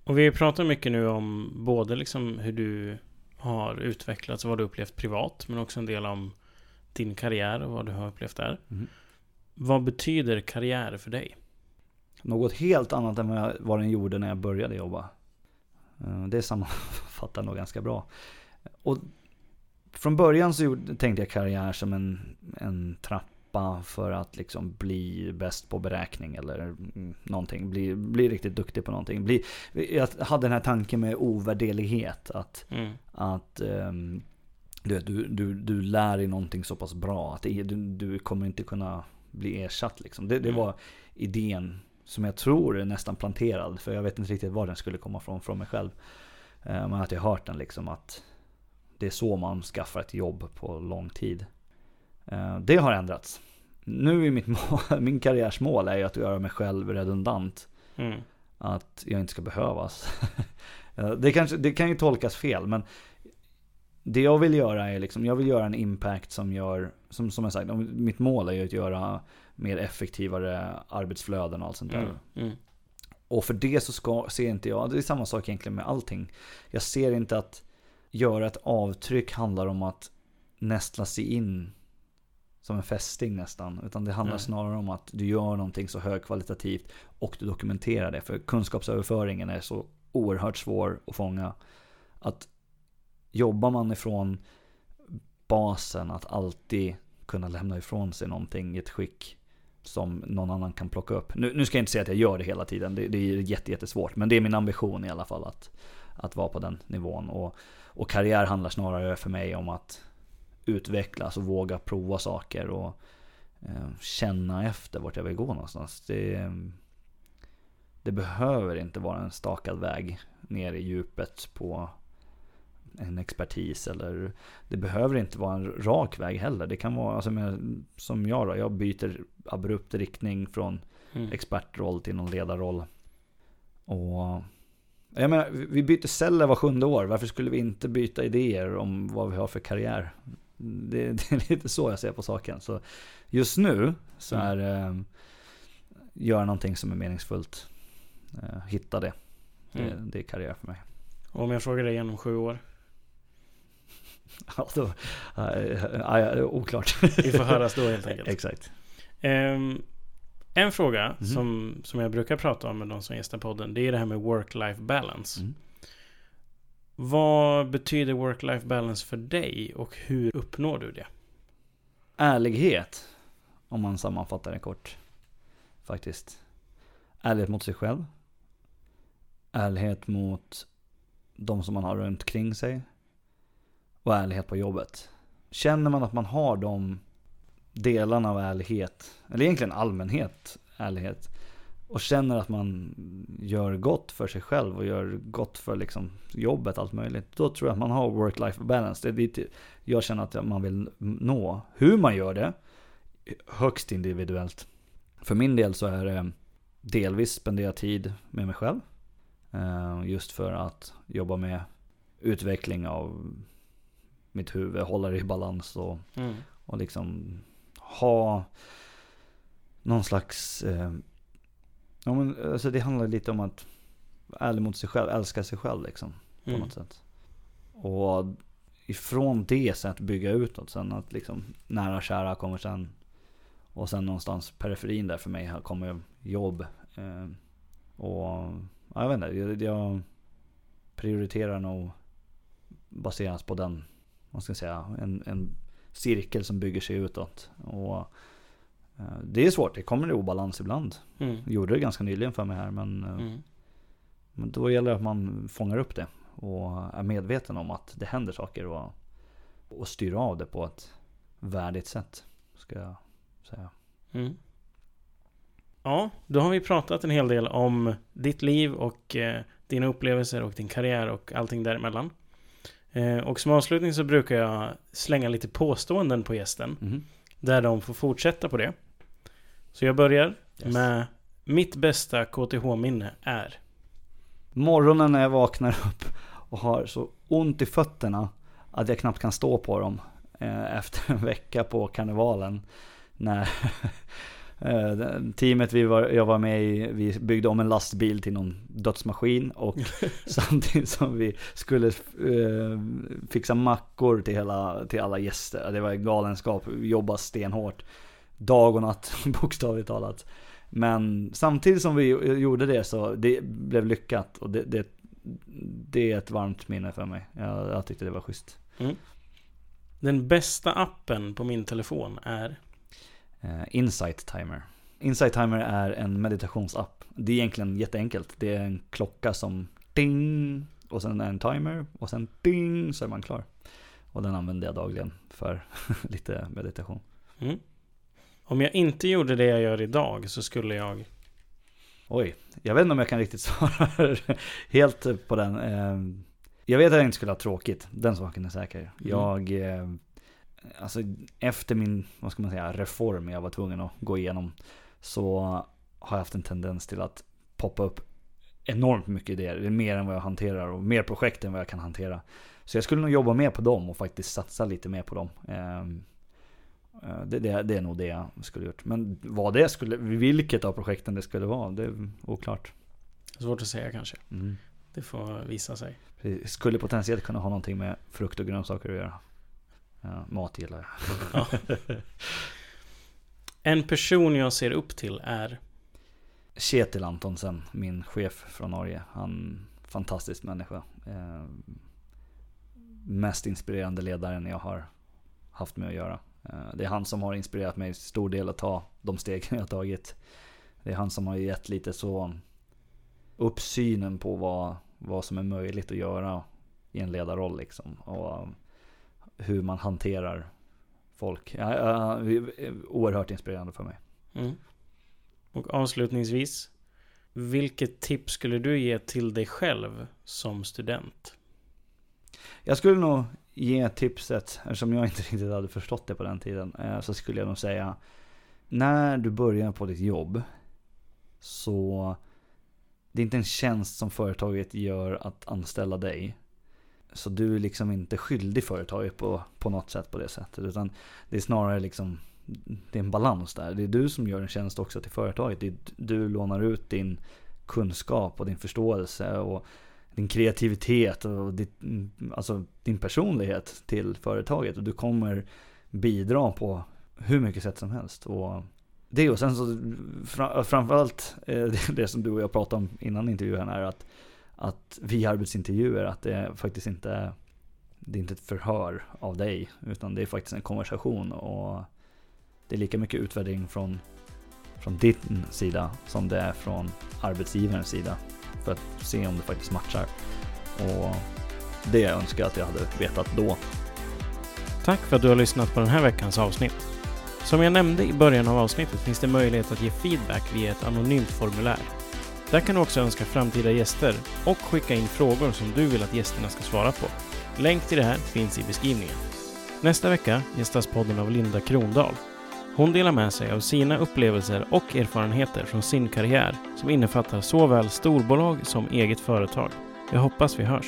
Och vi pratar mycket nu om både liksom hur du har utvecklats och vad du upplevt privat, men också en del om din karriär och vad du har upplevt där.
Mhm.
Vad betyder karriär för dig?
Något helt annat än vad, den gjorde när jag började jobba. Eh, Det sammanfattar nog ganska bra. Och från början så tänkte jag karriär som en, en trappa för att liksom bli bäst på beräkning eller mm, någonting. Bli, bli riktigt duktig på någonting. Bli, jag hade den här tanken med ovärderlighet. Att,
Mm.
att ehm, du, du, du, du lär dig någonting så pass bra att du, du kommer inte kunna bli ersatt. Liksom. Det, det
Mm.
var idén som jag tror är nästan planterad. För jag vet inte riktigt var den skulle komma från, från mig själv. Eh, Men att jag har hört den liksom att det är så man skaffar ett jobb på lång tid. Eh, Det har ändrats. Nu är mitt mål, min karriärsmål är ju att göra mig själv redundant.
Mm.
Att jag inte ska behövas. Eh, det, kanske, det kan ju tolkas fel men det jag vill göra är liksom, jag vill göra en impact som gör, som, som jag sagt, mitt mål är ju att göra mer effektivare arbetsflöden och allt sånt där.
Mm. Mm.
Och för det så ska, ser inte jag, det är samma sak egentligen med allting. Jag ser inte att göra ett avtryck handlar om att nästla sig in som en fästing nästan. Utan det handlar
Nej.
snarare om att du gör någonting så högkvalitativt och du dokumenterar det. För kunskapsöverföringen är så oerhört svår att fånga. Att jobbar man ifrån basen att alltid kunna lämna ifrån sig någonting i ett skick som någon annan kan plocka upp. Nu, nu ska jag inte säga att jag gör det hela tiden, det, det är jätte, jättesvårt. Men det är min ambition i alla fall att, att vara på den nivån. Och, och karriär handlar snarare för mig om att utvecklas och våga prova saker och eh, känna efter vart jag vill gå någonstans. Det, det behöver inte vara en stakad väg ner i djupet på en expertis eller det behöver inte vara en rak väg heller. Det kan vara, alltså, med, som jag då, jag byter abrupt riktning från
Mm.
expertroll till någon ledarroll. Och jag menar, vi byter celler var sjunde år. Varför skulle vi inte byta idéer om vad vi har för karriär? Det, det är lite så jag ser på saken. Så just nu så
Mm.
är det eh, göra någonting som är meningsfullt. Eh, hitta det. Det,
Mm.
det är karriär för mig.
Och om jag frågar dig igen om sju år?
Ja, då, äh, oklart.
Vi får höras då helt enkelt.
Exakt.
Ehm, en fråga
Mhm.
som, som jag brukar prata om med de som gästar podden. Det är det här med work-life balance.
Mm.
Vad betyder work-life balance för dig och hur uppnår du det?
Ärlighet, om man sammanfattar det kort. Faktiskt. Ärlighet mot sig själv. Ärlighet mot de som man har runt kring sig. Och ärlighet på jobbet. Känner man att man har de delarna av ärlighet, eller egentligen allmänhet ärlighet. Och känner att man gör gott för sig själv och gör gott för liksom jobbet, allt möjligt. Då tror jag att man har work-life balance. Det är dit jag känner att man vill nå. Hur man gör det, högst individuellt. För min del så är det delvis spendera tid med mig själv. Eh, just för att jobba med utveckling av mitt huvud, hålla det i balans och,
Mm.
och liksom ha någon slags... Eh, ja, men, alltså det handlar lite om att vara ärlig mot sig själv, älska sig själv liksom på
Mm.
något sätt. Och ifrån det sen att bygga utåt sen att liksom nära och kära kommer sen. Och sen någonstans periferin där för mig här kommer jobb. Eh, och ja, jag vet inte, jag, jag, prioriterar nog baseras på den, vad ska jag säga, en, en cirkel som bygger sig utåt. Och eh, det är svårt, det kommer i obalans ibland.
Mm.
Jag gjorde det ganska nyligen för mig här men, eh,
Mm.
men då gäller det att man fångar upp det och är medveten om att det händer saker och, och styr av det på ett värdigt sätt. Ska jag säga.
Mm. Ja, då har vi pratat en hel del om ditt liv och eh, dina upplevelser och din karriär och allting däremellan. Eh, och som avslutning så brukar jag slänga lite påståenden på gästen.
Mhm.
Där de får fortsätta på det. Så jag börjar
Yes.
med mitt bästa KTH-minne är.
Morgonen när jag vaknar upp och har så ont i fötterna att jag knappt kan stå på dem eh, efter en vecka på karnevalen. När teamet vi var, jag var med i, vi byggde om en lastbil till någon dödsmaskin och samtidigt som vi skulle eh, fixa mackor till, hela, till alla gäster. Det var galenskap, jobba stenhårt. Dag och natt bokstavligt talat. Men samtidigt som vi gjorde det så det blev lyckat och det, det, det är ett varmt minne för mig. Jag, jag tyckte det var schysst.
Den bästa appen på min telefon är.
Eh, Insight Timer. Insight Timer är en meditationsapp. Det är egentligen jätteenkelt. Det är en klocka som ding och sen en timer och sen ding så är man klar. Och den använder jag dagligen för lite meditation.
Mm. Om jag inte gjorde det jag gör idag så skulle jag...
Oj, jag vet inte om jag kan riktigt svara helt på den. Eh, Jag vet att jag inte skulle ha tråkigt, den saken är säker. Jag, eh, alltså efter min, vad ska man säga, reform jag var tvungen att gå igenom. Så har jag haft en tendens till att poppa upp enormt mycket idéer. Det är mer än vad jag hanterar och mer projekt än vad jag kan hantera. Så jag skulle nog jobba mer på dem och faktiskt satsa lite mer på dem. Ehm, eh, Det, det, det är nog det jag skulle gjort. Men vad det skulle, vilket av projekten det skulle vara, det är oklart.
Svårt att säga kanske.
Mm.
Det får visa sig.
Skulle potentiellt kunna ha någonting med frukt och grönsaker att göra. Ja, mat gillar jag.
En person jag ser upp till är...
Kjetil Antonsen, min chef från Norge. Han fantastisk människa. Eh, mest inspirerande ledaren jag har haft med att göra. Eh, det är han som har inspirerat mig stor del att ta de steg jag tagit. Det är han som har gett lite så upp synen på vad, vad som är möjligt att göra i en ledarroll liksom. Och hur man hanterar folk. Det är oerhört inspirerande för mig.
Mm. Och avslutningsvis. Vilket tips skulle du ge till dig själv som student?
Jag skulle nog ge tipset, eftersom jag inte riktigt hade förstått det på den tiden, eh, så skulle jag nog säga när du börjar på ditt jobb så det är inte en tjänst som företaget gör att anställa dig. Så du är liksom inte skyldig företaget på, på något sätt på det sättet. Utan det är snarare liksom det är en balans där. Det är du som gör en tjänst också till företaget. Det är, du lånar ut din kunskap och din förståelse och din kreativitet och ditt, alltså din personlighet till företaget. Och du kommer bidra på hur mycket sätt som helst. Och det och sen så framförallt det- eh, det som du och jag pratade om innan intervjun är att, att vid arbetsintervjuer att det är faktiskt inte det är inte ett förhör av dig utan det är faktiskt en konversation och det är lika mycket utvärdering från, från din sida som det är från arbetsgivarens sida för att se om det faktiskt matchar. Och det önskar jag att jag hade vetat då.
Tack för att du har lyssnat på den här veckans avsnitt. Som jag nämnde i början av avsnittet finns det möjlighet att ge feedback via ett anonymt formulär. Där kan du också önska framtida gäster och skicka in frågor som du vill att gästerna ska svara på. Länk till det här finns i beskrivningen. Nästa vecka gästas podden av Linda Krondahl. Hon delar med sig av sina upplevelser och erfarenheter från sin karriär som innefattar såväl storbolag som eget företag. Jag hoppas vi hörs.